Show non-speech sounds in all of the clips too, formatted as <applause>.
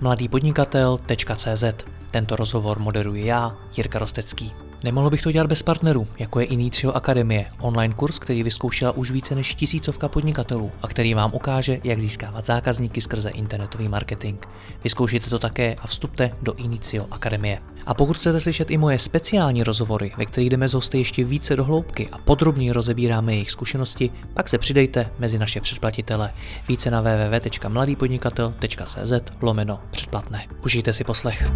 mladýpodnikatel.cz Tento rozhovor moderuji já, Jirka Rostecký. Nemohl bych to dělat bez partnerů, jako je Inicio Akademie, online kurz, který vyzkoušela už více než tisícovka podnikatelů a který vám ukáže, jak získávat zákazníky skrze internetový marketing. Vyzkoušejte to také a vstupte do Inicio Akademie. A pokud chcete slyšet i moje speciální rozhovory, ve kterých jdeme z hosty ještě více do hloubky a podrobně rozebíráme jejich zkušenosti, pak se přidejte mezi naše předplatitele. Více na www.mladýpodnikatel.cz lomeno předplatné. Užijte si poslech.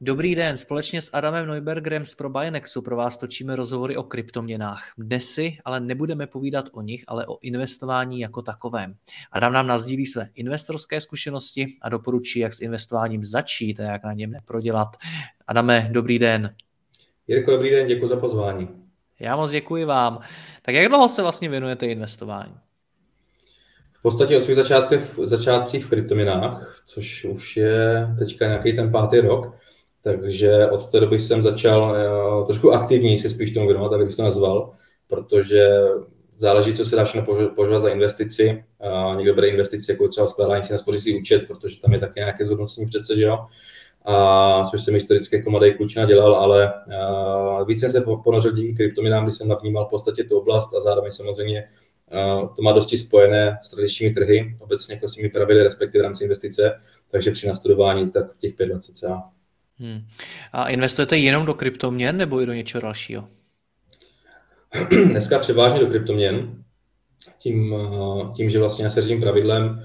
Dobrý den, společně s Adamem Neubergerem z ProBionexu pro vás točíme rozhovory o kryptoměnách. Dnes si ale nebudeme povídat o nich, ale o investování jako takovém. Adam nám nazdílí své investorské zkušenosti a doporučí, jak s investováním začít a jak na něm neprodělat. Adame, dobrý den. Jirko, dobrý den, děkuji za pozvání. Já moc děkuji vám. Tak jak dlouho se vlastně věnujete investování? V podstatě od svých začátků, začátcích v kryptoměnách, což už je teďka nějaký ten pátý rok, takže od té doby jsem začal uh, trošku aktivněji se spíš tomu věnovat, abych to nazval, protože záleží, co se dá všechno považovat za investici. Někdo bere investici jako třeba odkládání si na spořící účet, protože tam je také nějaké zhodnocení přece, že jo. A, což jsem historicky jako mladý klučina dělal, ale uh, víc jsem se ponořil díky kryptominám, když jsem navnímal v podstatě tu oblast a zároveň samozřejmě uh, to má dosti spojené s tradičními trhy, obecně jako s těmi pravidly, respektive v rámci investice, takže při nastudování tak těch 5-20 cca. Hmm. A investujete jenom do kryptoměn nebo i do něčeho dalšího? <clears throat> Dneska převážně do kryptoměn, tím, tím že vlastně já se řídím pravidlem,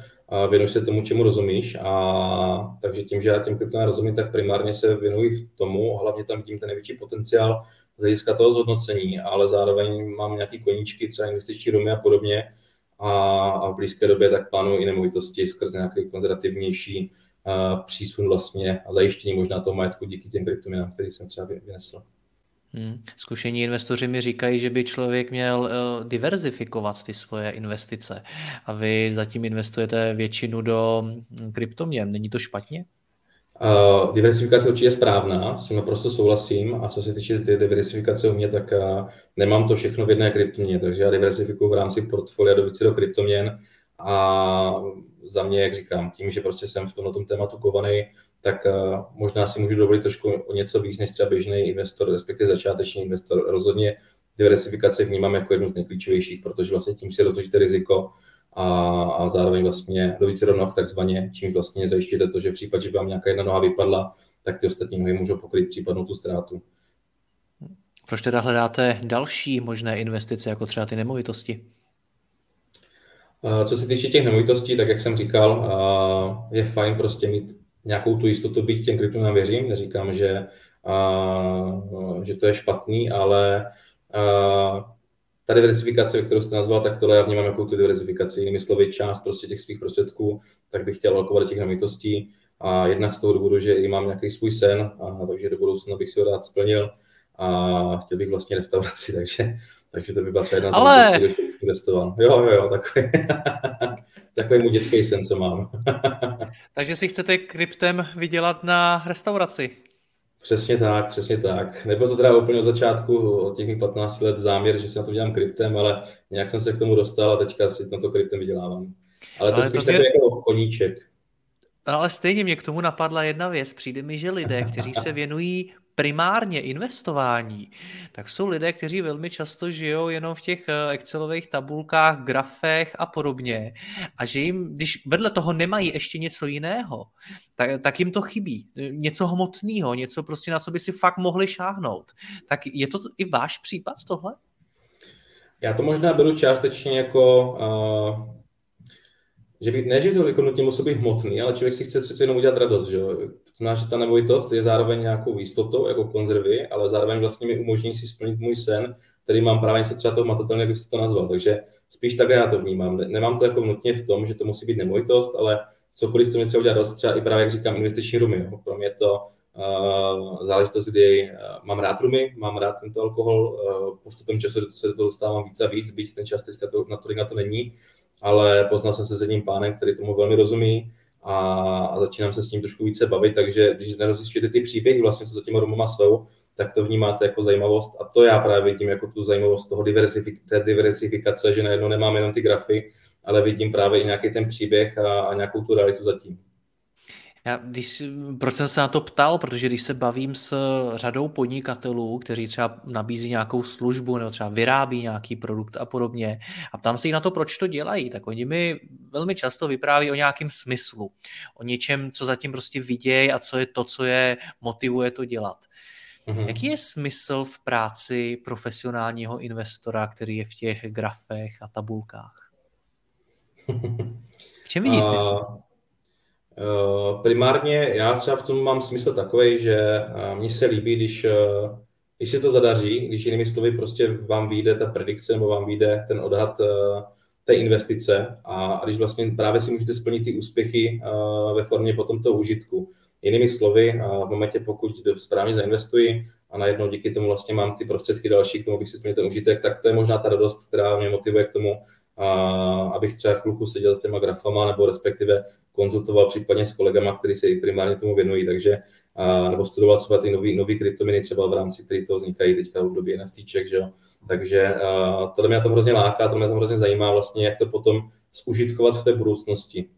věnuji se tomu, čemu rozumíš. A takže tím, že já těm kryptoměnám rozumím, tak primárně se věnuji v tomu, hlavně tam vidím ten největší potenciál z hlediska toho zhodnocení, ale zároveň mám nějaký koníčky, třeba investiční domy a podobně. A, a v blízké době tak plánuji i nemovitosti skrze nějaký konzervativnější přísun vlastně a zajištění možná toho majetku díky těm kryptoměnám, který jsem třeba vynesl. Hmm. Zkušení investoři mi říkají, že by člověk měl uh, diverzifikovat ty svoje investice a vy zatím investujete většinu do hm, kryptoměn. Není to špatně? Uh, diversifikace určitě je správná, s tím naprosto souhlasím a co se týče ty diversifikace u mě, tak uh, nemám to všechno v jedné kryptoměně, takže já diversifikuju v rámci portfolia do více do kryptoměn a za mě, jak říkám, tím, že prostě jsem v tomto tématu kovaný, tak uh, možná si můžu dovolit trošku o něco víc než třeba běžný investor, respektive začáteční investor. Rozhodně diversifikaci vnímám jako jednu z nejklíčovějších, protože vlastně tím si rozložíte riziko a, a zároveň vlastně do více noh takzvaně, čímž vlastně zajištíte to, že v případě, že by vám nějaká jedna noha vypadla, tak ty ostatní nohy můžou pokryt případnou tu ztrátu. Proč teda hledáte další možné investice, jako třeba ty nemovitosti? Co se týče těch nemovitostí, tak jak jsem říkal, je fajn prostě mít nějakou tu jistotu, byť těm kryptonám věřím, neříkám, že, že to je špatný, ale ta diversifikace, kterou jste nazval, tak tohle já vnímám jako tu diversifikaci. Jinými slovy, část prostě těch svých prostředků, tak bych chtěl alokovat do těch nemovitostí. A jednak z toho důvodu, že i mám nějaký svůj sen, a takže do budoucna bych si ho rád splnil a chtěl bych vlastně restauraci, <laughs> takže, takže to by byla třeba jedna z Ale investoval. Jo, jo, jo, takový, <laughs> takový můj dětský sen, co mám. <laughs> Takže si chcete kryptem vydělat na restauraci? Přesně tak, přesně tak. Nebylo to teda úplně od začátku, od těch 15 let záměr, že si na to dělám kryptem, ale nějak jsem se k tomu dostal a teďka si na to kryptem vydělávám. Ale to ale spíš to mě... takový jako koníček. Ale stejně mě k tomu napadla jedna věc. Přijde mi, že lidé, kteří se věnují primárně investování, tak jsou lidé, kteří velmi často žijou jenom v těch eh, Excelových tabulkách, grafech a podobně. A že jim, když vedle toho nemají ještě něco jiného, tak, tak jim to chybí. Něco hmotného, něco prostě na co by si fakt mohli šáhnout. Tak je to i váš případ tohle? Já to možná beru částečně jako uh že by, ne, že to nutně musí být hmotný, ale člověk si chce přece jenom udělat radost, že znamená, že ta nemovitost je zároveň nějakou jistotou, jako konzervy, ale zároveň vlastně mi umožní si splnit můj sen, který mám právě něco třeba toho matatelného, jak bych si to nazval. Takže spíš takhle já to vnímám. Nemám to jako nutně v tom, že to musí být nemovitost, ale cokoliv, co mi třeba udělat radost, třeba i právě, jak říkám, investiční rumy. Jo. Pro mě to uh, záležitost, kdy uh, mám rád rumy, mám rád tento alkohol, uh, postupem času se toho dostávám víc a víc, byť ten čas teďka to, na to, na to není, ale poznal jsem se s jedním pánem, který tomu velmi rozumí a, a začínám se s ním trošku více bavit, takže když nerozlišujete ty příběhy, vlastně, co za těma rumama jsou, tak to vnímáte jako zajímavost a to já právě vidím jako tu zajímavost toho diversifik- té diversifikace, že najednou nemám jenom ty grafy, ale vidím právě i nějaký ten příběh a, a nějakou tu realitu zatím. Já, když, proč jsem se na to ptal, protože když se bavím s řadou podnikatelů, kteří třeba nabízí nějakou službu nebo třeba vyrábí nějaký produkt a podobně a ptám se jich na to, proč to dělají, tak oni mi velmi často vypráví o nějakém smyslu, o něčem, co zatím prostě vidějí a co je to, co je motivuje to dělat. Mm-hmm. Jaký je smysl v práci profesionálního investora, který je v těch grafech a tabulkách? <laughs> V čem vidí smysl? Uh, primárně já třeba v tom mám smysl takový, že uh, mně se líbí, když, uh, když se to zadaří, když jinými slovy prostě vám vyjde ta predikce nebo vám vyjde ten odhad té investice a když vlastně právě si můžete splnit ty úspěchy ve formě potom toho užitku. Jinými slovy, v momentě, pokud správně zainvestuji a najednou díky tomu vlastně mám ty prostředky další k tomu, abych si splnil ten užitek, tak to je možná ta radost, která mě motivuje k tomu, abych třeba chvilku seděl s těma grafama, nebo respektive konzultoval případně s kolegama, kteří se i primárně tomu věnují, takže nebo studoval třeba ty nový, nový kryptominy třeba v rámci, který toho vznikají teďka v době NFTček, že jo. Takže tohle mě to hrozně láká, to mě to hrozně zajímá vlastně, jak to potom zužitkovat v té budoucnosti.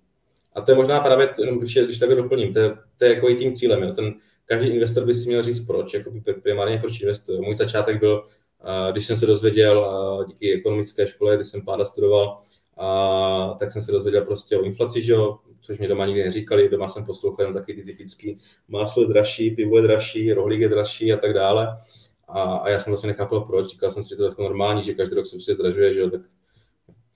A to je možná právě, když, když takhle doplním, to je, to je jako i tím cílem. Jo. Ten, každý investor by si měl říct, proč, jako primárně proč investuje. Můj začátek byl, když jsem se dozvěděl díky ekonomické škole, kdy jsem páda studoval, a, tak jsem se dozvěděl prostě o inflaci, že jo, což mi doma nikdy neříkali, doma jsem poslouchal jenom taky ty typický máslo je dražší, pivo je dražší, rohlík je dražší a tak dále. A, a já jsem vlastně nechápal proč, říkal jsem si, že to je jako normální, že každý rok se prostě zdražuje, že jo, tak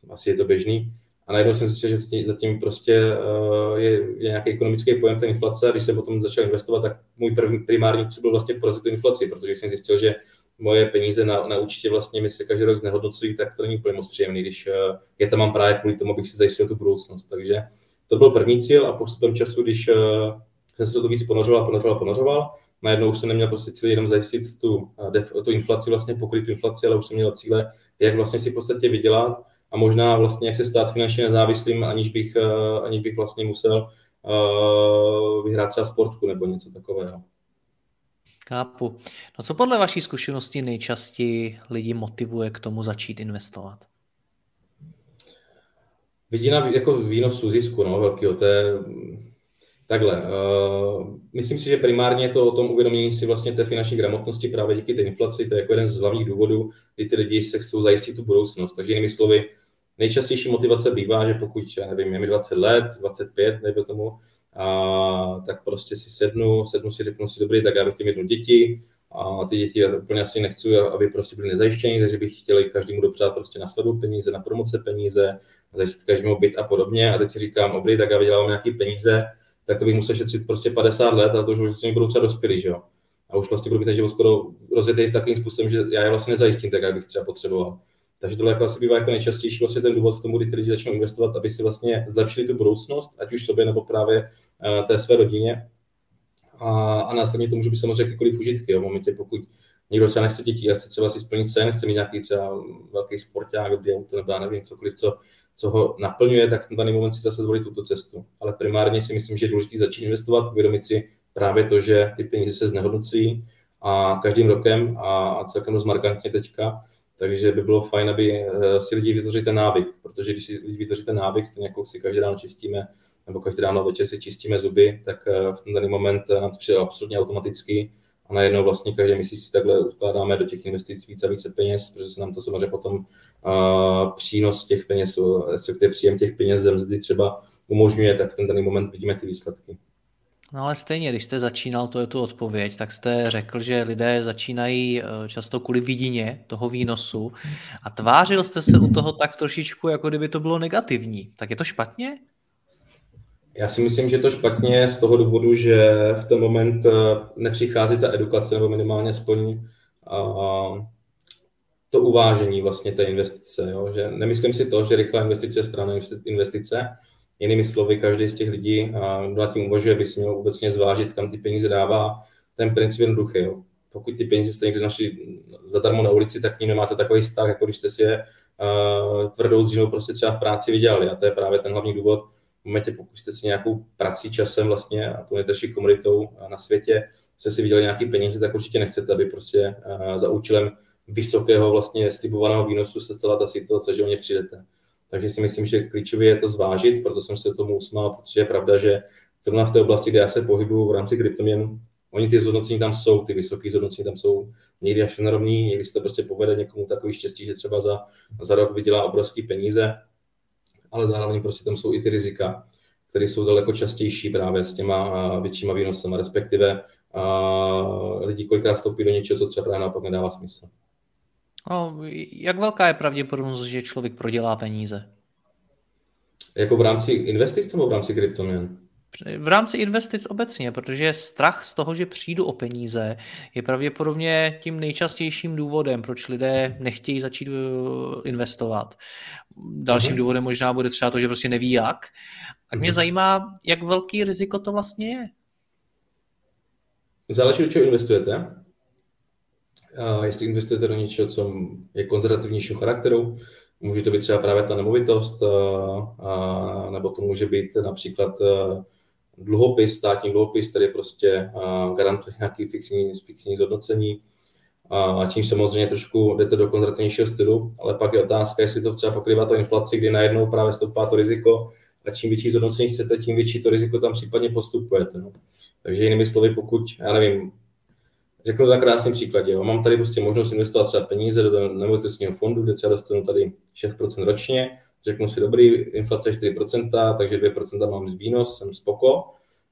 asi je to běžný. A najednou jsem zjistil, že zatím prostě uh, je, je nějaký ekonomický pojem té inflace a když jsem potom začal investovat, tak můj první primární cíl byl vlastně porazit tu inflaci, protože jsem zjistil, že moje peníze na, na účtě vlastně mi se každý rok znehodnocují, tak to není úplně moc příjemný, když uh, je tam mám právě kvůli tomu, abych si zajistil tu budoucnost. Takže to byl první cíl a postupem času, když uh, jsem se to víc ponořoval, ponořoval, ponořoval, najednou už jsem neměl prostě cíl jenom zajistit tu, tu inflaci, vlastně pokryt tu inflaci, ale už jsem měl cíle, jak vlastně si v podstatě vydělat a možná vlastně jak se stát finančně nezávislým, aniž bych, aniž bych vlastně musel vyhrát třeba sportku nebo něco takového. Kápu. No co podle vaší zkušenosti nejčastěji lidi motivuje k tomu začít investovat? Vidina jako výnosu zisku, no, velkýho, to je takhle. Uh, myslím si, že primárně to o tom uvědomění si vlastně té finanční gramotnosti právě díky té inflaci, to je jako jeden z hlavních důvodů, kdy ty lidi se chcou zajistit tu budoucnost. Takže jinými slovy, nejčastější motivace bývá, že pokud, já nevím, je mi 20 let, 25, nebo tomu, a, tak prostě si sednu, sednu si, řeknu si, dobrý, tak já bych chtěl jednu děti, a ty děti úplně asi nechci, aby prostě byly nezajištění, takže bych chtěl každému dopřát prostě na sledu peníze, na promoce peníze, zajistit každému byt a podobně. A teď si říkám, dobrý, tak já vydělám nějaký peníze, tak to bych musel šetřit prostě 50 let a to už vlastně budou třeba dospělí, že jo. A už vlastně budu mít ten život skoro rozjetý v takovým způsobem, že já je vlastně nezajistím tak, jak bych třeba potřeboval. Takže tohle jako asi bývá jako nejčastější vlastně ten důvod k tomu, kdy ty lidi začnou investovat, aby si vlastně zlepšili tu budoucnost, ať už sobě nebo právě uh, té své rodině. A, a následně to může být samozřejmě jakýkoliv užitky. Jo. V momentě, pokud někdo třeba nechce děti a chce třeba si splnit sen, chce mít nějaký třeba velký sporták, auto nebo já nevím, cokoliv, co, co ho naplňuje, tak na daný moment si zase zvolit tuto cestu. Ale primárně si myslím, že je důležité začít investovat, uvědomit si právě to, že ty peníze se znehodnocují a každým rokem a celkem dost markantně teďka, takže by bylo fajn, aby eh, si lidi vytvořili ten návyk, protože když si lidi vytvoří ten návyk, stejně jako si každý ráno čistíme, nebo každý ráno večer si čistíme zuby, tak eh, v ten daný moment eh, nám to přijde absolutně automaticky a najednou vlastně každý měsíc si takhle ukládáme do těch investic více a více peněz, protože se nám to samozřejmě potom uh, přínos těch peněz, respektive příjem těch peněz ze mzdy třeba umožňuje, tak v ten daný moment vidíme ty výsledky. No ale stejně, když jste začínal, to je tu odpověď, tak jste řekl, že lidé začínají eh, často kvůli vidině toho výnosu a tvářil jste se u toho tak trošičku, jako kdyby to bylo negativní. Tak je to špatně? Já si myslím, že to špatně z toho důvodu, že v ten moment eh, nepřichází ta edukace, nebo minimálně aspoň to uvážení vlastně té investice. Jo? Že nemyslím si to, že rychlá investice je správná investice, Jinými slovy, každý z těch lidí, kdo tím uvažuje, by si měl obecně zvážit, kam ty peníze dává. Ten princip je jednoduchý. Jo. Pokud ty peníze jste někde našli zadarmo na ulici, tak k ním nemáte takový vztah, jako když jste si je uh, tvrdou dřinou prostě třeba v práci vydělali. A to je právě ten hlavní důvod. V momentě, pokud jste si nějakou prací časem vlastně a tu nejdražší komunitou na světě, jste si vydělali nějaký peníze, tak určitě nechcete, aby prostě uh, za účelem vysokého vlastně slibovaného výnosu se stala ta situace, že o ně přijdete. Takže si myslím, že klíčové je to zvážit, proto jsem se tomu usmál, protože je pravda, že zrovna v té oblasti, kde já se pohybuju v rámci kryptoměn, oni ty zhodnocení tam jsou, ty vysoké zhodnocení tam jsou někdy až nerovný, někdy se to prostě povede někomu takový štěstí, že třeba za, za rok vydělá obrovské peníze, ale zároveň prostě tam jsou i ty rizika, které jsou daleko častější právě s těma většíma výnosama, respektive a lidi kolikrát vstoupí do něčeho, co třeba právě naopak nedává smysl. No, jak velká je pravděpodobnost, že člověk prodělá peníze? Jako v rámci investic nebo v rámci kryptoměn? V rámci investic obecně, protože strach z toho, že přijdu o peníze, je pravděpodobně tím nejčastějším důvodem, proč lidé nechtějí začít uh, investovat. Dalším uh-huh. důvodem možná bude třeba to, že prostě neví jak. A mě uh-huh. zajímá, jak velký riziko to vlastně je. Záleží, do čeho investujete. A jestli investujete do něčeho, co je konzervativnějšího charakteru, může to být třeba právě ta nemovitost, a, a, nebo to může být například dluhopis, státní dluhopis, který prostě garantuje nějaký fixní, fixní zhodnocení. A tím samozřejmě trošku jdete do konzervativnějšího stylu, ale pak je otázka, jestli to třeba pokrývá to inflaci, kdy najednou právě stoupá to riziko a čím větší zhodnocení chcete, tím větší to riziko tam případně postupujete. No. Takže jinými slovy, pokud, já nevím, řeknu to na krásným příkladě, jo. mám tady prostě možnost investovat třeba peníze do nemovitostního fondu, kde třeba dostanu tady 6% ročně, řeknu si dobrý, inflace je 4%, takže 2% mám z výnos, jsem spoko,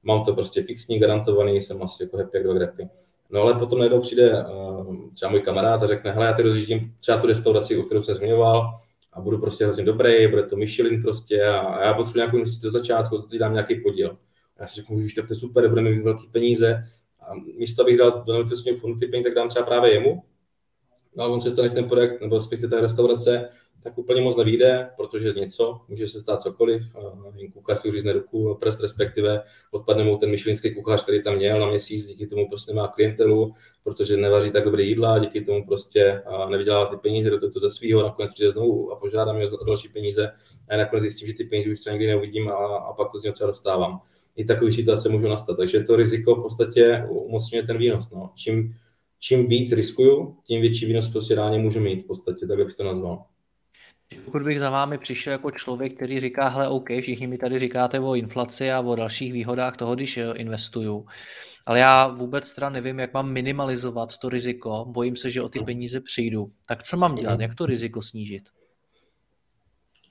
mám to prostě fixní, garantovaný, jsem asi jako happy jak do grepy. No ale potom najednou přijde uh, třeba můj kamarád a řekne, hele, já tady rozjíždím třeba tu restauraci, o kterou jsem zmiňoval, a budu prostě hrozně dobrý, bude to Michelin prostě a, já potřebuji nějakou investici do začátku, to dám nějaký podíl. Já si řeknu, že to je super, budeme mít velké peníze, a místo, abych dal do nemovitostního fondu ty peníze, tak dám třeba právě jemu, no a on se stane ten projekt, nebo respektive ta restaurace, tak úplně moc nevíde, protože něco, může se stát cokoliv, kuchař si uřízne ruku, prst respektive odpadne mu ten myšlinský kuchař, který tam měl na měsíc, díky tomu prostě nemá klientelu, protože nevaří tak dobré jídla, díky tomu prostě nevydělává ty peníze, do toho ze svého, nakonec přijde znovu a požádám mě o další peníze. A nakonec zjistím, že ty peníze už třeba nikdy neuvidím a, a pak to z něho třeba dostávám. I takové situace můžou nastat, takže to riziko v podstatě umocňuje ten výnos. No. Čím, čím víc riskuju, tím větší výnos prostě reálně můžu mít v podstatě, tak bych to nazval. Pokud bych za vámi přišel jako člověk, který říká, hele, OK, všichni mi tady říkáte o inflaci a o dalších výhodách toho, když eh, investuju, ale já vůbec teda nevím, jak mám minimalizovat to riziko, bojím se, že o ty peníze přijdu. Tak co mám dělat, jak to riziko snížit?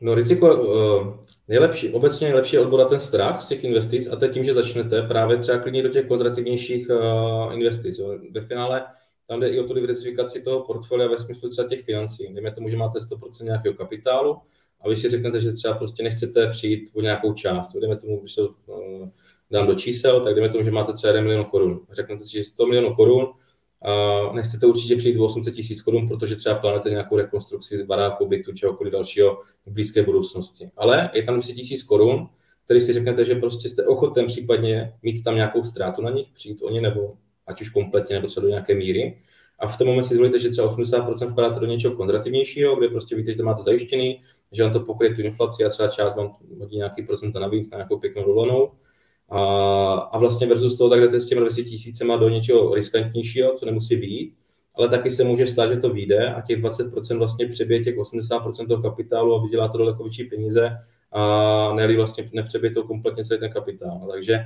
No riziko, uh, nejlepší, obecně nejlepší je odborat ten strach z těch investic a to tím, že začnete právě třeba klidně do těch kontrativnějších uh, investic. Jo. Ve finále tam jde i o tu diversifikaci toho portfolia ve smyslu třeba těch financí. Dejme tomu, že máte 100% nějakého kapitálu a vy si řeknete, že třeba prostě nechcete přijít o nějakou část. Dejme tomu, když to uh, dám do čísel, tak dejme tomu, že máte třeba 1 milion korun. Řeknete si, že 100 milionů korun nechcete určitě přijít o 800 tisíc korun, protože třeba plánujete nějakou rekonstrukci baráku, bytu, čehokoliv dalšího v blízké budoucnosti. Ale je tam 200 tisíc korun, který si řeknete, že prostě jste ochoten případně mít tam nějakou ztrátu na nich, přijít o ně, nebo ať už kompletně, nebo třeba do nějaké míry. A v tom momentu si zvolíte, že třeba 80% vkládáte do něčeho konzervativnějšího, kde prostě víte, že to máte zajištěný, že vám to pokryje tu inflaci a třeba část vám hodí nějaký procenta navíc na nějakou pěknou dovolenou. A, a vlastně versus toho tak jdete s těmi 200 tisícema do něčeho riskantnějšího, co nemusí být, ale taky se může stát, že to vyjde a těch 20% vlastně přebije těch 80% toho kapitálu a vydělá to daleko větší peníze a ne vlastně nepřebije to kompletně celý ten kapitál. Takže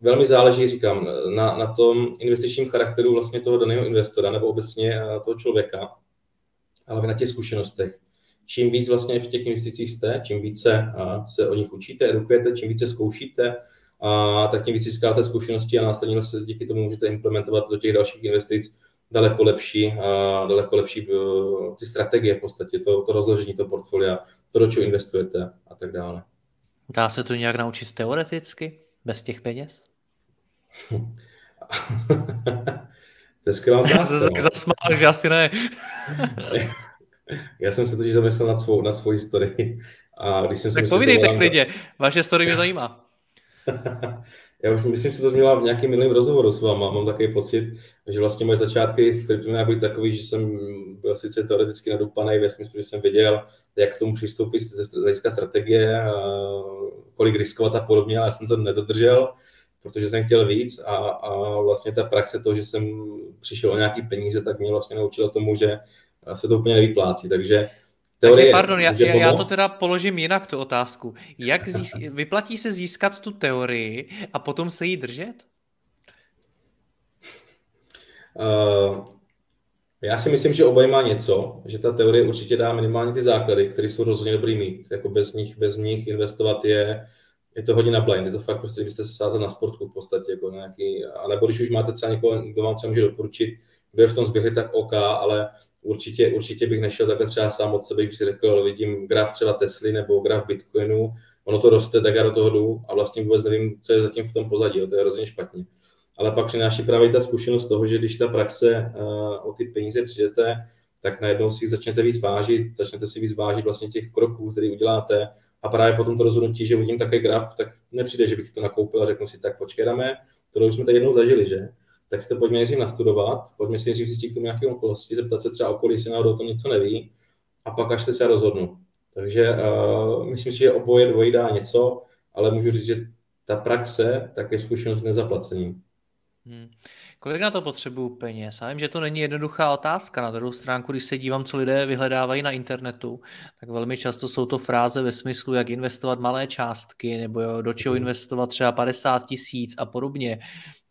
velmi záleží, říkám, na, na tom investičním charakteru vlastně toho daného investora nebo obecně toho člověka, ale na těch zkušenostech čím víc vlastně v těch investicích jste, čím více se o nich učíte, edukujete, čím více zkoušíte, a tak tím víc získáte zkušenosti a následně se díky tomu můžete implementovat do těch dalších investic daleko lepší, a daleko lepší uh, ty strategie v podstatě, to, to rozložení toho portfolia, to, do čeho investujete a tak dále. Dá se to nějak naučit teoreticky, bez těch peněz? <laughs> to je skvělá <laughs> otázka. No. Zasmál, že asi ne. <laughs> Já jsem se totiž zamyslel nad svou, nad svou historii. A když jsem tak povídejte klidně, vaše story mě zajímá. <laughs> Já už myslím, že to změla v nějakém minulém rozhovoru s váma. Mám takový pocit, že vlastně moje začátky v kryptoměnách byly takový, že jsem byl sice teoreticky nadupaný ve smyslu, že jsem věděl, jak k tomu přistoupit ze hlediska strategie, kolik riskovat a podobně, ale já jsem to nedodržel, protože jsem chtěl víc a, a vlastně ta praxe toho, že jsem přišel o nějaký peníze, tak mě vlastně naučilo tomu, že se to úplně nevyplácí. Takže Teorie, Takže pardon, já, já, já to teda položím jinak, tu otázku. Jak zís, <laughs> vyplatí se získat tu teorii a potom se jí držet? Uh, já si myslím, že oboj má něco, že ta teorie určitě dá minimálně ty základy, které jsou rozhodně dobrý mít. Jako bez nich, bez nich investovat je, je to hodně na blind, je to fakt prostě, kdybyste sázeli na sportku v podstatě, jako nějaký, nebo když už máte třeba někoho, kdo vám třeba může doporučit, kdo je v tom zběhli, tak OK, ale určitě, určitě bych nešel takhle třeba sám od sebe, když si řekl, vidím graf třeba Tesly nebo graf Bitcoinu, ono to roste, tak já do toho jdu a vlastně vůbec nevím, co je zatím v tom pozadí, jo, to je hrozně špatně. Ale pak přináší právě ta zkušenost toho, že když ta praxe uh, o ty peníze přijdete, tak najednou si začnete víc vážit, začnete si víc vážit vlastně těch kroků, které uděláte a právě potom to rozhodnutí, že uvidím takový graf, tak nepřijde, že bych to nakoupil a řeknu si, tak počkejme, to už jsme tady jednou zažili, že? Tak si to pojďme nejdřív nastudovat, pojďme si nejdřív zjistit k tomu nějaké okolnosti, zeptat se třeba okolí, jestli náhodou o tom něco neví, a pak až se třeba rozhodnu. Takže uh, myslím si, že oboje dvojí dá něco, ale můžu říct, že ta praxe tak je zkušenost nezaplacení. Hmm. Kolik na to potřebuju peněz? Já vím, že to není jednoduchá otázka. Na druhou stránku, když se dívám, co lidé vyhledávají na internetu, tak velmi často jsou to fráze ve smyslu, jak investovat malé částky, nebo do čeho mhm. investovat třeba 50 tisíc a podobně.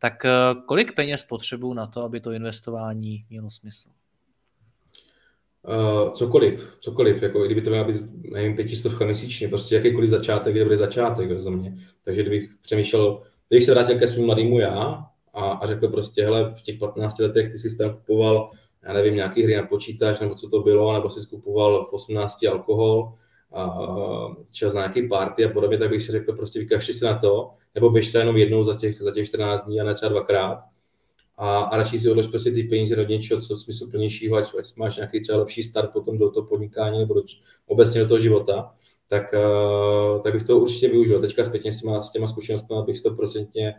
Tak eh, kolik peněz potřebuju na to, aby to investování mělo smysl? Uh, cokoliv, cokoliv, jako kdyby to měla být, nevím, pětistovka měsíčně, prostě jakýkoliv začátek, kde bude začátek za mě. Takže kdybych přemýšlel, kdybych se vrátil ke svému mladému já, a, a řekl prostě, hele, v těch 15 letech ty si tam kupoval, já nevím, nějaký hry na počítač, nebo co to bylo, nebo si kupoval v 18 alkohol, čas na nějaký party a podobně, tak bych si řekl, prostě vykažte si na to, nebo běžte jenom jednou za těch, za těch 14 dní a ne třeba dvakrát. A, a radši si odlož prostě ty peníze do něčeho, co smysluplnějšího, ať, ať máš nějaký třeba lepší start potom do toho podnikání nebo do, obecně do toho života, tak, uh, tak bych to určitě využil. Teďka zpětně s těma, s těma zkušenostmi bych 100%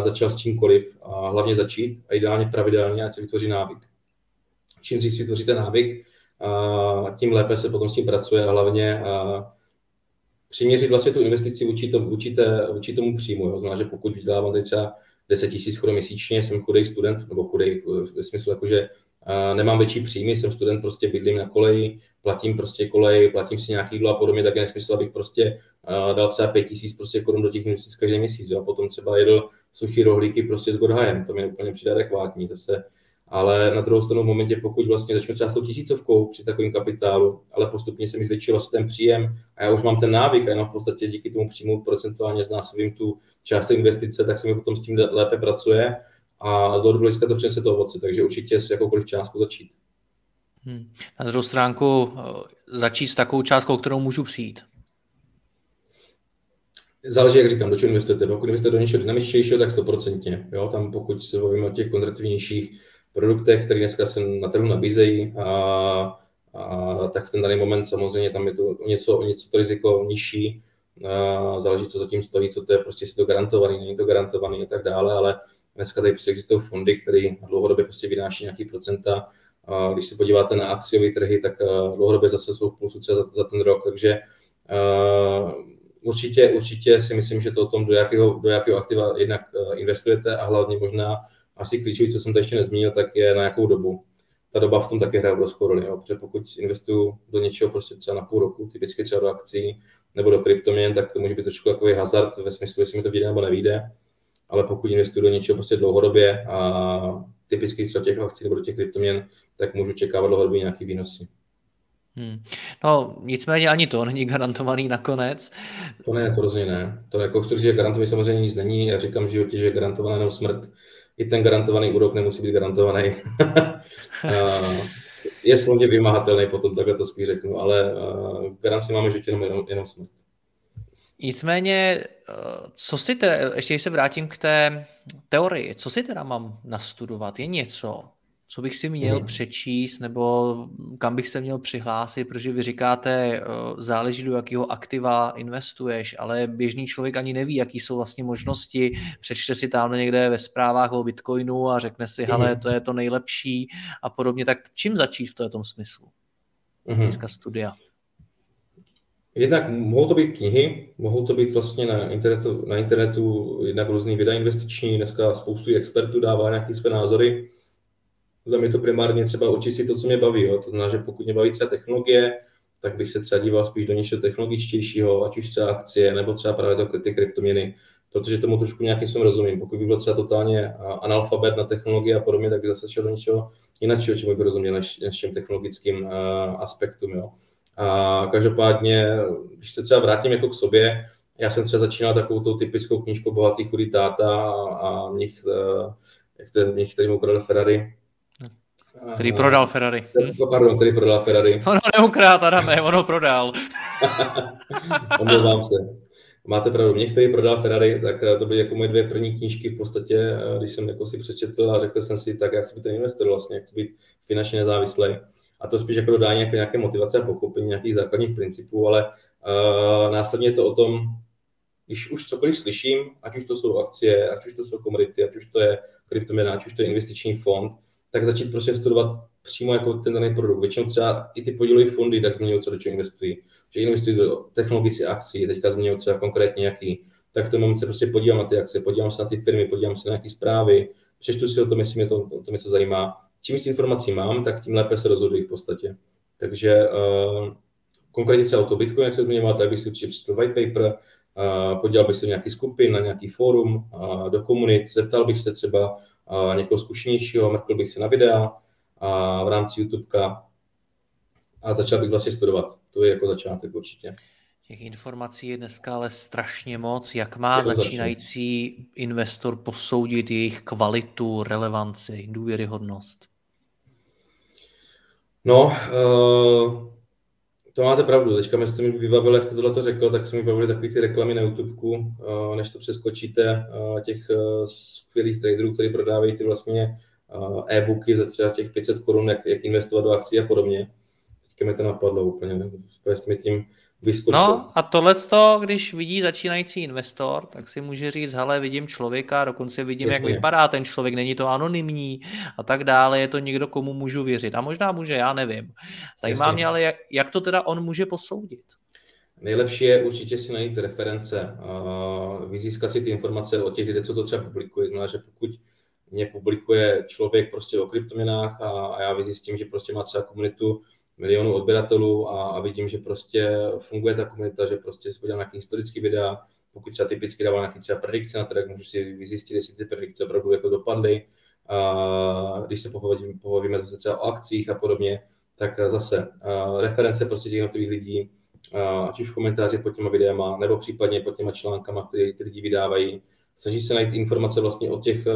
začal s čímkoliv a hlavně začít a ideálně pravidelně, ať se vytvoří návyk. Čím dřív si vytvoříte návyk, tím lépe se potom s tím pracuje a hlavně přiměřit vlastně tu investici vůči, to, vůči, té, vůči tomu příjmu. Jo. Znamená, že pokud vydělávám teď třeba 10 000 korun měsíčně, jsem chudej student, nebo chudej ve smyslu jako, že nemám větší příjmy, jsem student, prostě bydlím na koleji, platím prostě kolej, platím si nějaký jídlo a podobně, tak je nesmysl, abych prostě dal třeba 5 tisíc prostě korun do těch investic každý měsíc, jo, a potom třeba jedl suchý rohlíky prostě s Godhajem, to mi úplně přijde adekvátní, to se, ale na druhou stranu v momentě, pokud vlastně začnu třeba s tou tisícovkou při takovém kapitálu, ale postupně se mi zvětšil vlastně ten příjem a já už mám ten návyk a jenom v podstatě díky tomu příjmu procentuálně znásobím tu část investice, tak se mi potom s tím lépe pracuje a z dlouhodobého to přinese to ovoce, takže určitě s jakoukoliv částkou začít. Hmm. Na druhou stránku eh, začít s takovou částkou, kterou můžu přijít. Záleží, jak říkám, do čeho investujete. Pokud investujete do něčeho dynamičtějšího, tak 100%. Jo? Tam pokud se bavíme o těch konzervativnějších produktech, které dneska se na trhu nabízejí, a, a, tak v ten daný moment samozřejmě tam je to něco, něco to riziko nižší. A, záleží, co zatím stojí, co to je, prostě si to garantovaný, není to garantovaný a tak dále, ale dneska tady prostě existují fondy, které dlouhodobě prostě vynáší nějaký procenta. A když se podíváte na akciové trhy, tak dlouhodobě zase jsou v plusu třeba za, za ten rok, takže určitě, určitě si myslím, že to o tom, do jakého, do jakého aktiva jednak investujete a hlavně možná asi klíčový, co jsem to ještě nezmínil, tak je na jakou dobu. Ta doba v tom také hraje obrovskou roli, jo? protože pokud investuju do něčeho prostě třeba na půl roku, typicky třeba do akcí nebo do kryptoměn, tak to může být trošku takový hazard ve smyslu, jestli mi to vyjde nebo nevíde. Ale pokud investuju do něčeho prostě dlouhodobě a typicky třeba těch akcí nebo do těch kryptoměn, tak můžu čekávat dlouhodobě nějaký výnosy. Hmm. No, nicméně ani to není garantovaný nakonec. To ne, to rozhodně ne. To jako chci říct, že garantovaný samozřejmě nic není. Já říkám v životě, že je garantovaná jenom smrt. I ten garantovaný úrok nemusí být garantovaný. <laughs> je slovně vymahatelný, potom takhle to spíš řeknu, ale garanci máme, že jenom, jenom, jenom smrt. Nicméně, co si te, ještě se vrátím k té teorii, co si teda mám nastudovat? Je něco, co bych si měl hmm. přečíst nebo kam bych se měl přihlásit, protože vy říkáte, eh, záleží do jakého aktiva investuješ, ale běžný člověk ani neví, jaký jsou vlastně možnosti, přečte si tam někde ve zprávách o Bitcoinu a řekne si, hele, mhm. to je to nejlepší a podobně, tak čím začít v tom smyslu? Hmm. Dneska studia. Jednak mohou to být knihy, mohou to být vlastně na internetu, na internetu jednak různý videa investiční, dneska spoustu expertů dává nějaké své názory, za mě to primárně třeba učit si to, co mě baví. Jo. To znamená, že pokud mě baví třeba technologie, tak bych se třeba díval spíš do něčeho technologičtějšího, ať už třeba akcie, nebo třeba právě do ty kryptoměny, protože tomu trošku nějakým jsem rozumím. Pokud by byl třeba totálně analfabet na technologie a podobně, tak by zase šel do něčeho jiného, čemu by rozuměl, než, než těm technologickým aspektům. Jo. A každopádně, když se třeba vrátím jako k sobě, já jsem třeba začínal takovou tou typickou knížkou Bohatý chudý táta a, a mnich, jak to je, mnich, který mu ukradl Ferrari. Který prodal Ferrari. Hm? Pardon, který prodal Ferrari. <laughs> Ono neukrát, Adame, ono prodal. <laughs> Omlouvám se. Máte pravdu, mě, který prodal Ferrari, tak eh, to byly jako moje dvě první knížky v podstatě, eh, když jsem jako si přečetl a řekl jsem si, tak jak chci být ten investor vlastně, jak chci být finančně nezávislý. A to spíš jako dodání jako nějaké motivace a pochopení nějakých základních principů, ale uh, následně je to o tom, když už cokoliv slyším, ať už to jsou akcie, ať už to jsou komodity, ať už to je kryptoměna, ať už to je investiční fond, tak začít prostě studovat přímo jako ten daný produkt. Většinou třeba i ty podílové fondy tak změňují, co do čeho investují. Že investují do technologické akcí, teďka změňují třeba konkrétně jaký. Tak v ten moment se prostě podívám na ty akcie, podívám se na ty firmy, podívám se na nějaké zprávy, přečtu si o tom, jestli mě to, to, to něco zajímá. Čím víc informací mám, tak tím lépe se rozhoduji v podstatě. Takže uh, konkrétně třeba o to Bitcoin, jak se zmiňoval, tak bych si určitě přečetl white paper, uh, podíval bych se nějaký skupin, na nějaký fórum, uh, do komunit, zeptal bych se třeba někoho zkušenějšího, mrkl bych se na videa a v rámci YouTubeka a začal bych vlastně studovat. To je jako začátek určitě. Těch informací je dneska ale strašně moc. Jak má začínající začít. investor posoudit jejich kvalitu, relevanci, důvěryhodnost? No, uh, to máte pravdu. Teďka jste mi vybavil, jak jste tohle řekl, tak jsme mi bavili takový ty reklamy na YouTube, uh, než to přeskočíte, uh, těch uh, skvělých traderů, kteří prodávají ty vlastně e-booky za třeba těch 500 korun, jak, jak investovat do akcí a podobně. Teďka mi to napadlo úplně, ne? jste mi tím vyskočil. No a tohle, když vidí začínající investor, tak si může říct, hele, vidím člověka, dokonce vidím, Jasně. jak vypadá ten člověk, není to anonymní a tak dále, je to někdo, komu můžu věřit. A možná může, já nevím. Zajímá Jasně. mě ale, jak, jak to teda on může posoudit? Nejlepší je určitě si najít reference, vyzískat si ty informace o těch lidech, co to třeba publikuje. Znamená, že pokud mě publikuje člověk prostě o kryptoměnách a, a já vyzjistím, že prostě má třeba komunitu milionů odběratelů a, a vidím, že prostě funguje ta komunita, že prostě si podívám nějaký historický videa, pokud třeba typicky dává nějaký třeba predikce na trh, můžu si vyzjistit, jestli ty predikce opravdu jako dopadly. A když se pohovíme, pohovíme zase třeba o akcích a podobně, tak zase reference prostě těch jednotlivých lidí, ať už v komentáři pod těma videama, nebo případně pod těma článkama, které ty lidi vydávají, snaží se najít informace vlastně o těch,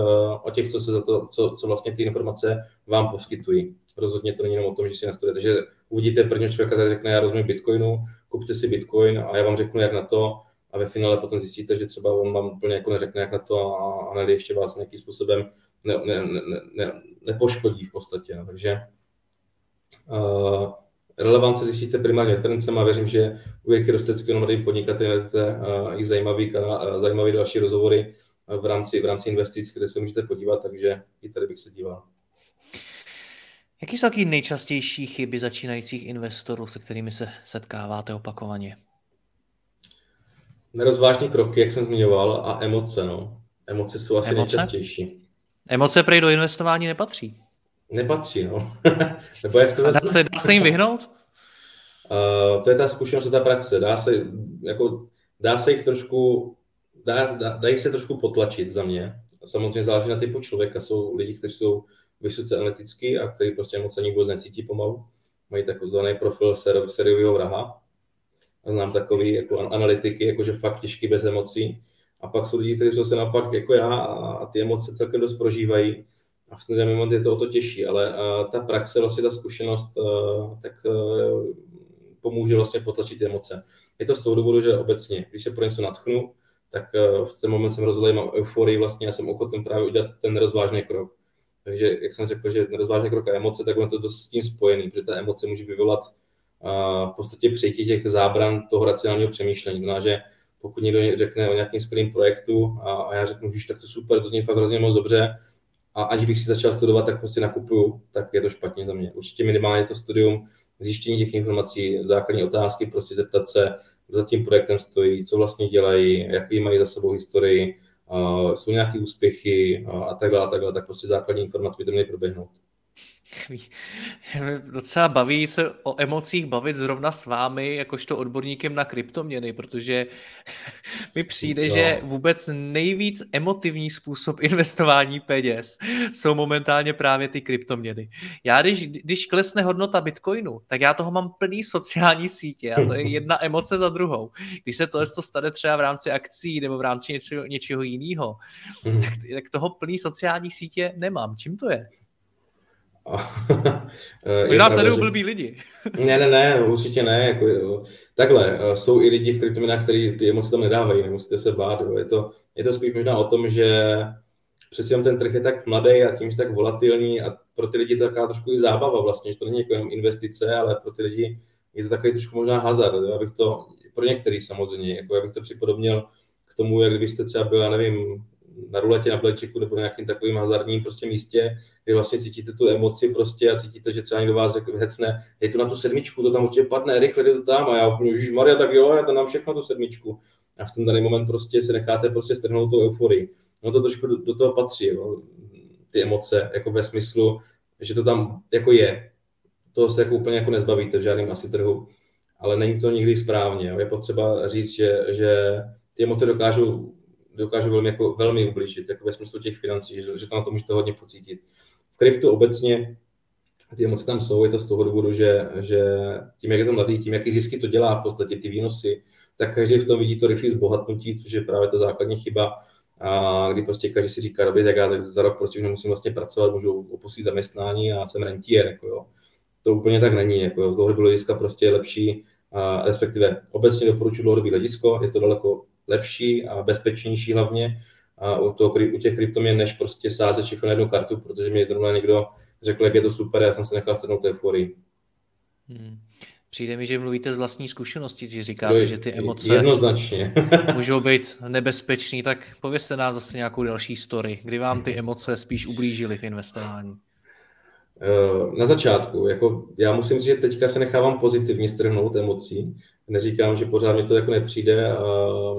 o těch co, se za to, co, co vlastně ty informace vám poskytují rozhodně to není jenom o tom, že si nastudujete, že uvidíte prvního člověka, který řekne, já rozumím Bitcoinu, kupte si Bitcoin a já vám řeknu, jak na to, a ve finále potom zjistíte, že třeba on vám úplně jako neřekne, jak na to a, a ještě vás nějakým způsobem ne, ne, ne, ne, nepoškodí v podstatě. No. Takže uh, relevance zjistíte primárně referencem a věřím, že u Jirky Rosteckého mladý podnikatel najdete i zajímavý, uh, zajímavý další rozhovory v rámci, v rámci investic, kde se můžete podívat, takže i tady bych se díval. Jaký jsou taky nejčastější chyby začínajících investorů, se kterými se setkáváte opakovaně? Nerozvážní kroky, jak jsem zmiňoval, a emoce. No. Emoce jsou asi emoce? nejčastější. Emoce prej do investování nepatří. Nepatří, no. <laughs> Nebo jak to dá, se, dá se jim vyhnout? Uh, to je ta zkušenost ta praxe. Dá se, jako, dá se jich trošku, dá, dá, dají se trošku potlačit za mě. Samozřejmě záleží na typu člověka. Jsou lidi, kteří jsou vysoce analytický a který prostě moc ani vůbec necítí pomalu. Mají takzvaný profil ser, seriového vraha. A znám takový jako analytiky, jakože fakt těžký bez emocí. A pak jsou lidi, kteří jsou se naopak jako já a ty emoce celkem dost prožívají. A v ten moment je to o to těžší, ale ta praxe, vlastně ta zkušenost, tak pomůže vlastně potlačit emoce. Je to z toho důvodu, že obecně, když se pro něco natchnu, tak v ten moment jsem rozhodl, mám euforii vlastně a jsem ochoten právě udělat ten rozvážný krok. Takže, jak jsem řekl, že nerozvážné krok a emoce, tak on je to dost s tím spojený, protože ta emoce může vyvolat v podstatě přejítí těch zábran toho racionálního přemýšlení. Znamená, že pokud někdo řekne o nějakém skvělém projektu a, a já řeknu, že tak to super, to zní fakt hrozně moc dobře, a aniž bych si začal studovat, tak prostě nakupuju, tak je to špatně za mě. Určitě minimálně to studium, zjištění těch informací, základní otázky, prostě zeptat se, kdo za tím projektem stojí, co vlastně dělají, jaký mají za sebou historii, jsou nějaké úspěchy a takhle a takhle, tak prostě základní informace by to měly proběhnout. Docela baví se o emocích bavit zrovna s vámi, jakožto odborníkem na kryptoměny, protože <laughs> mi přijde, no. že vůbec nejvíc emotivní způsob <laughs> investování peněz jsou momentálně právě ty kryptoměny. Já, když, když klesne hodnota bitcoinu, tak já toho mám plný sociální sítě a to je <laughs> jedna emoce za druhou. Když se tohle to stane třeba v rámci akcí nebo v rámci něčeho, něčeho jiného, mm. tak, tak toho plný sociální sítě nemám. Čím to je? <laughs> Možná sledují blbý lidi. <laughs> ne, ne, ne, určitě ne. Jako, takhle, eh, jsou i lidi v kryptoměnách, kteří ty emoce tam nedávají, nemusíte se bát. Jo. Je, to, je to spíš možná o tom, že přeci jenom ten trh je tak mladý a tím, že tak volatilní a pro ty lidi je to taková trošku i zábava vlastně, že to není jako jenom investice, ale pro ty lidi je to takový trošku možná hazard. Jo. Abych to, pro některý samozřejmě, jako já bych to připodobnil k tomu, jak kdybyste třeba byl, já nevím, na ruletě, na blečeku nebo na nějakým takovým hazardním prostě místě, kde vlastně cítíte tu emoci prostě a cítíte, že třeba někdo vás řekl, hecne, je to na tu sedmičku, to tam určitě padne, rychle jde to tam a já úplně, Ježíš Maria, tak jo, já to nám všechno tu sedmičku. A v ten daný moment prostě se necháte prostě strhnout tu euforii. No to trošku do, do toho patří, jo, ty emoce, jako ve smyslu, že to tam jako je. To se jako úplně jako nezbavíte v žádném asi trhu, ale není to nikdy správně. Jo. Je potřeba říct, že, že ty emoce dokážou dokážu velmi, jako, velmi ublížit, jako ve smyslu těch financí, že, že to na to můžete hodně pocítit. V kryptu obecně ty emoce tam jsou, je to z toho důvodu, že, že tím, jak je to mladý, tím, jaký zisky to dělá v podstatě ty výnosy, tak každý v tom vidí to rychlé zbohatnutí, což je právě ta základní chyba, a kdy prostě každý si říká, dobře, tak já tak za rok prostě už nemusím vlastně pracovat, můžu opustit zaměstnání a jsem rentier, jako jo. To úplně tak není, jako jo. z dlouhodobého hlediska prostě je lepší, a respektive obecně doporučuji dlouhodobý hledisko, je to daleko lepší a bezpečnější hlavně a u, toho, u těch kryptoměn, než prostě sázet všechno na jednu kartu, protože mi zrovna někdo řekl, jak je to super, já jsem se nechal strnout euforii. Hmm. Přijde mi, že mluvíte z vlastní zkušenosti, že říkáte, je, že ty emoce jednoznačně. <laughs> můžou být nebezpečný, tak povězte nám zase nějakou další story, kdy vám ty emoce spíš ublížily v investování. Eh, na začátku, jako já musím říct, že teďka se nechávám pozitivně strhnout emocí. Neříkám, že pořád mi to jako nepřijde a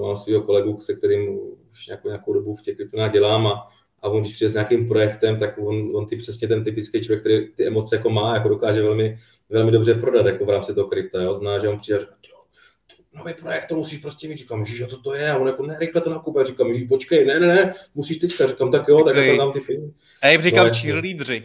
mám svého kolegu, se kterým už nějakou, nějakou dobu v těch kryptonách dělám a, a on když přijde s nějakým projektem, tak on, on ty přesně ten typický člověk, který ty emoce jako má, jako dokáže velmi, velmi dobře prodat jako v rámci toho krypta. Jo. Zná, že on přijde a říká, nový projekt, to musíš prostě mít. Říkám, že co to je? A on jako, ne, rychle to nakupuje. Říkám, že počkej, ne, ne, ne, musíš teďka. Říkám, tak jo, tak to dám ty peníze. A jim říkám no, cheerleadři.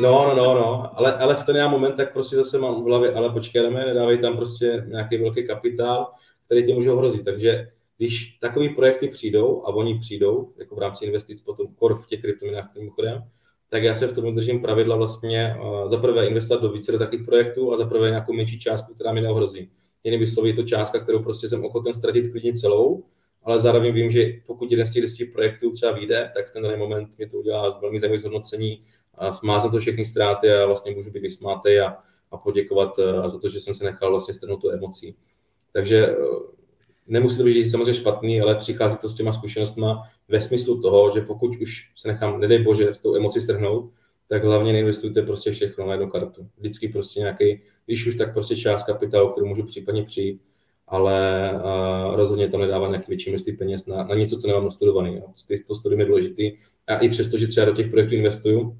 No, no, no, no, ale, ale v ten já moment tak prostě zase mám v hlavě, ale počkejme, nedávej tam prostě nějaký velký kapitál, který tě může ohrozit. Takže když takový projekty přijdou, a oni přijdou, jako v rámci investic potom kor v těch kryptoměnách mimochodem, tak já se v tom držím pravidla vlastně za prvé investovat do více do takových projektů a za prvé nějakou menší částku, která mi neohrozí. Jinými slovy, je to částka, kterou prostě jsem ochoten ztratit klidně celou, ale zároveň vím, že pokud jeden z těch projektů třeba vyjde, tak ten daný moment mi to udělá velmi zajímavé zhodnocení a smázat to všechny ztráty a vlastně můžu být vysmátý a, a poděkovat uh, za to, že jsem se nechal vlastně strnout tu emocí. Takže uh, nemusí to být samozřejmě špatný, ale přichází to s těma zkušenostmi ve smyslu toho, že pokud už se nechám, nedej bože, s tou emoci strhnout, tak hlavně neinvestujte prostě všechno na jednu kartu. Vždycky prostě nějaký, když už tak prostě část kapitálu, kterou můžu případně přijít, ale uh, rozhodně tam nedává nějaký větší množství peněz na, na něco, co nemám nastudovaný. Jo. To studium je důležitý. A i přesto, že třeba do těch projektů investuju,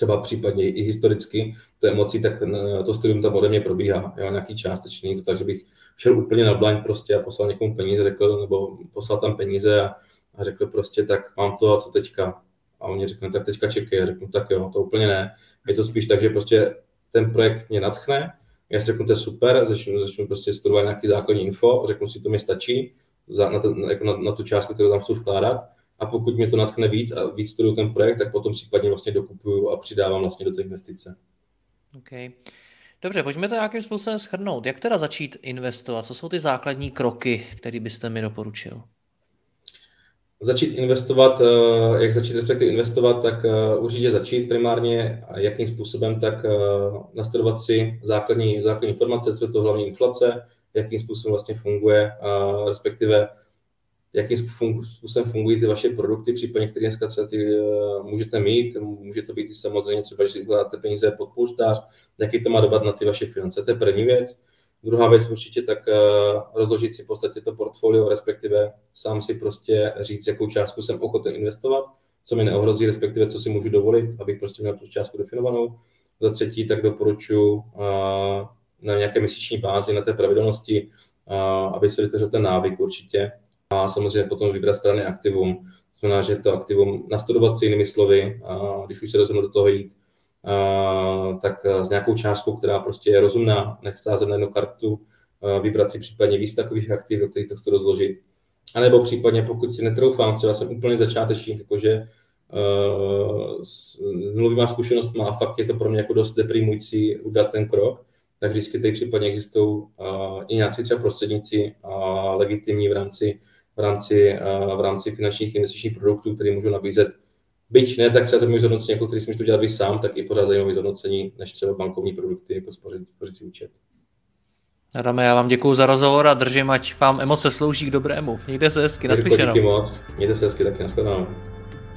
třeba případně i historicky, to emocí, tak to studium tam ode mě probíhá. Já mám nějaký částečný, to tak, že bych šel úplně na blind prostě a poslal někomu peníze, řekl, nebo poslal tam peníze a, a řekl prostě, tak mám to a co teďka? A oni řekli, no, tak teďka čekej. A řeknu, tak jo, to úplně ne. Je to spíš tak, že prostě ten projekt mě natchne, já si řeknu, to je super, začnu, začnu prostě studovat nějaký základní info, řeknu si, to mi stačí za, na, ten, jako na, na, tu částku, kterou tam chci vkládat a pokud mě to natchne víc a víc studuju ten projekt, tak potom případně vlastně dokupuju a přidávám vlastně do té investice. Okay. Dobře, pojďme to nějakým způsobem schrnout. Jak teda začít investovat? Co jsou ty základní kroky, které byste mi doporučil? Začít investovat, eh, jak začít respektive investovat, tak eh, určitě začít primárně, jakým způsobem, tak eh, nastudovat si základní, základní informace, co je to hlavní inflace, jakým způsobem vlastně funguje, respektive jakým způsobem fungují ty vaše produkty, případně které dneska třeba ty uh, můžete mít, může to být i samozřejmě třeba, že si ukládáte peníze pod polštář, jaký to má dopad na ty vaše finance, to je první věc. Druhá věc určitě tak uh, rozložit si v podstatě to portfolio, respektive sám si prostě říct, jakou částku jsem ochoten investovat, co mi neohrozí, respektive co si můžu dovolit, abych prostě měl tu částku definovanou. Za třetí, tak doporučuji na nějaké měsíční bázi, na té pravidelnosti, aby se vytvořil ten návyk určitě. A samozřejmě potom vybrat správný aktivum. To znamená, že to aktivum nastudovat si jinými slovy, a když už se rozhodnu do toho jít, a, tak s nějakou částkou, která prostě je rozumná, nechci na jednu kartu, vybrat si případně víc takových aktiv, do kterých to chci rozložit. A nebo případně, pokud si netroufám, třeba jsem úplně začátečník, jakože uh, s nulovýma zkušenostmi a fakt je to pro mě jako dost deprimující udělat ten krok, tak vždycky tady případně existují uh, i nějací třeba prostředníci uh, legitimní v rámci, v rámci, uh, v rámci finančních investičních produktů, které můžu nabízet byť ne tak třeba zajímavý zhodnocení, jako který si můžu dělat vy sám, tak i pořád zajímavý zhodnocení, než třeba bankovní produkty, jako spořit, spořit účet. Adame, já vám děkuji za rozhovor a držím, ať vám emoce slouží k dobrému. Mějte se hezky, naslyšenou. Díky moc, mějte se hezky, taky nashledanou.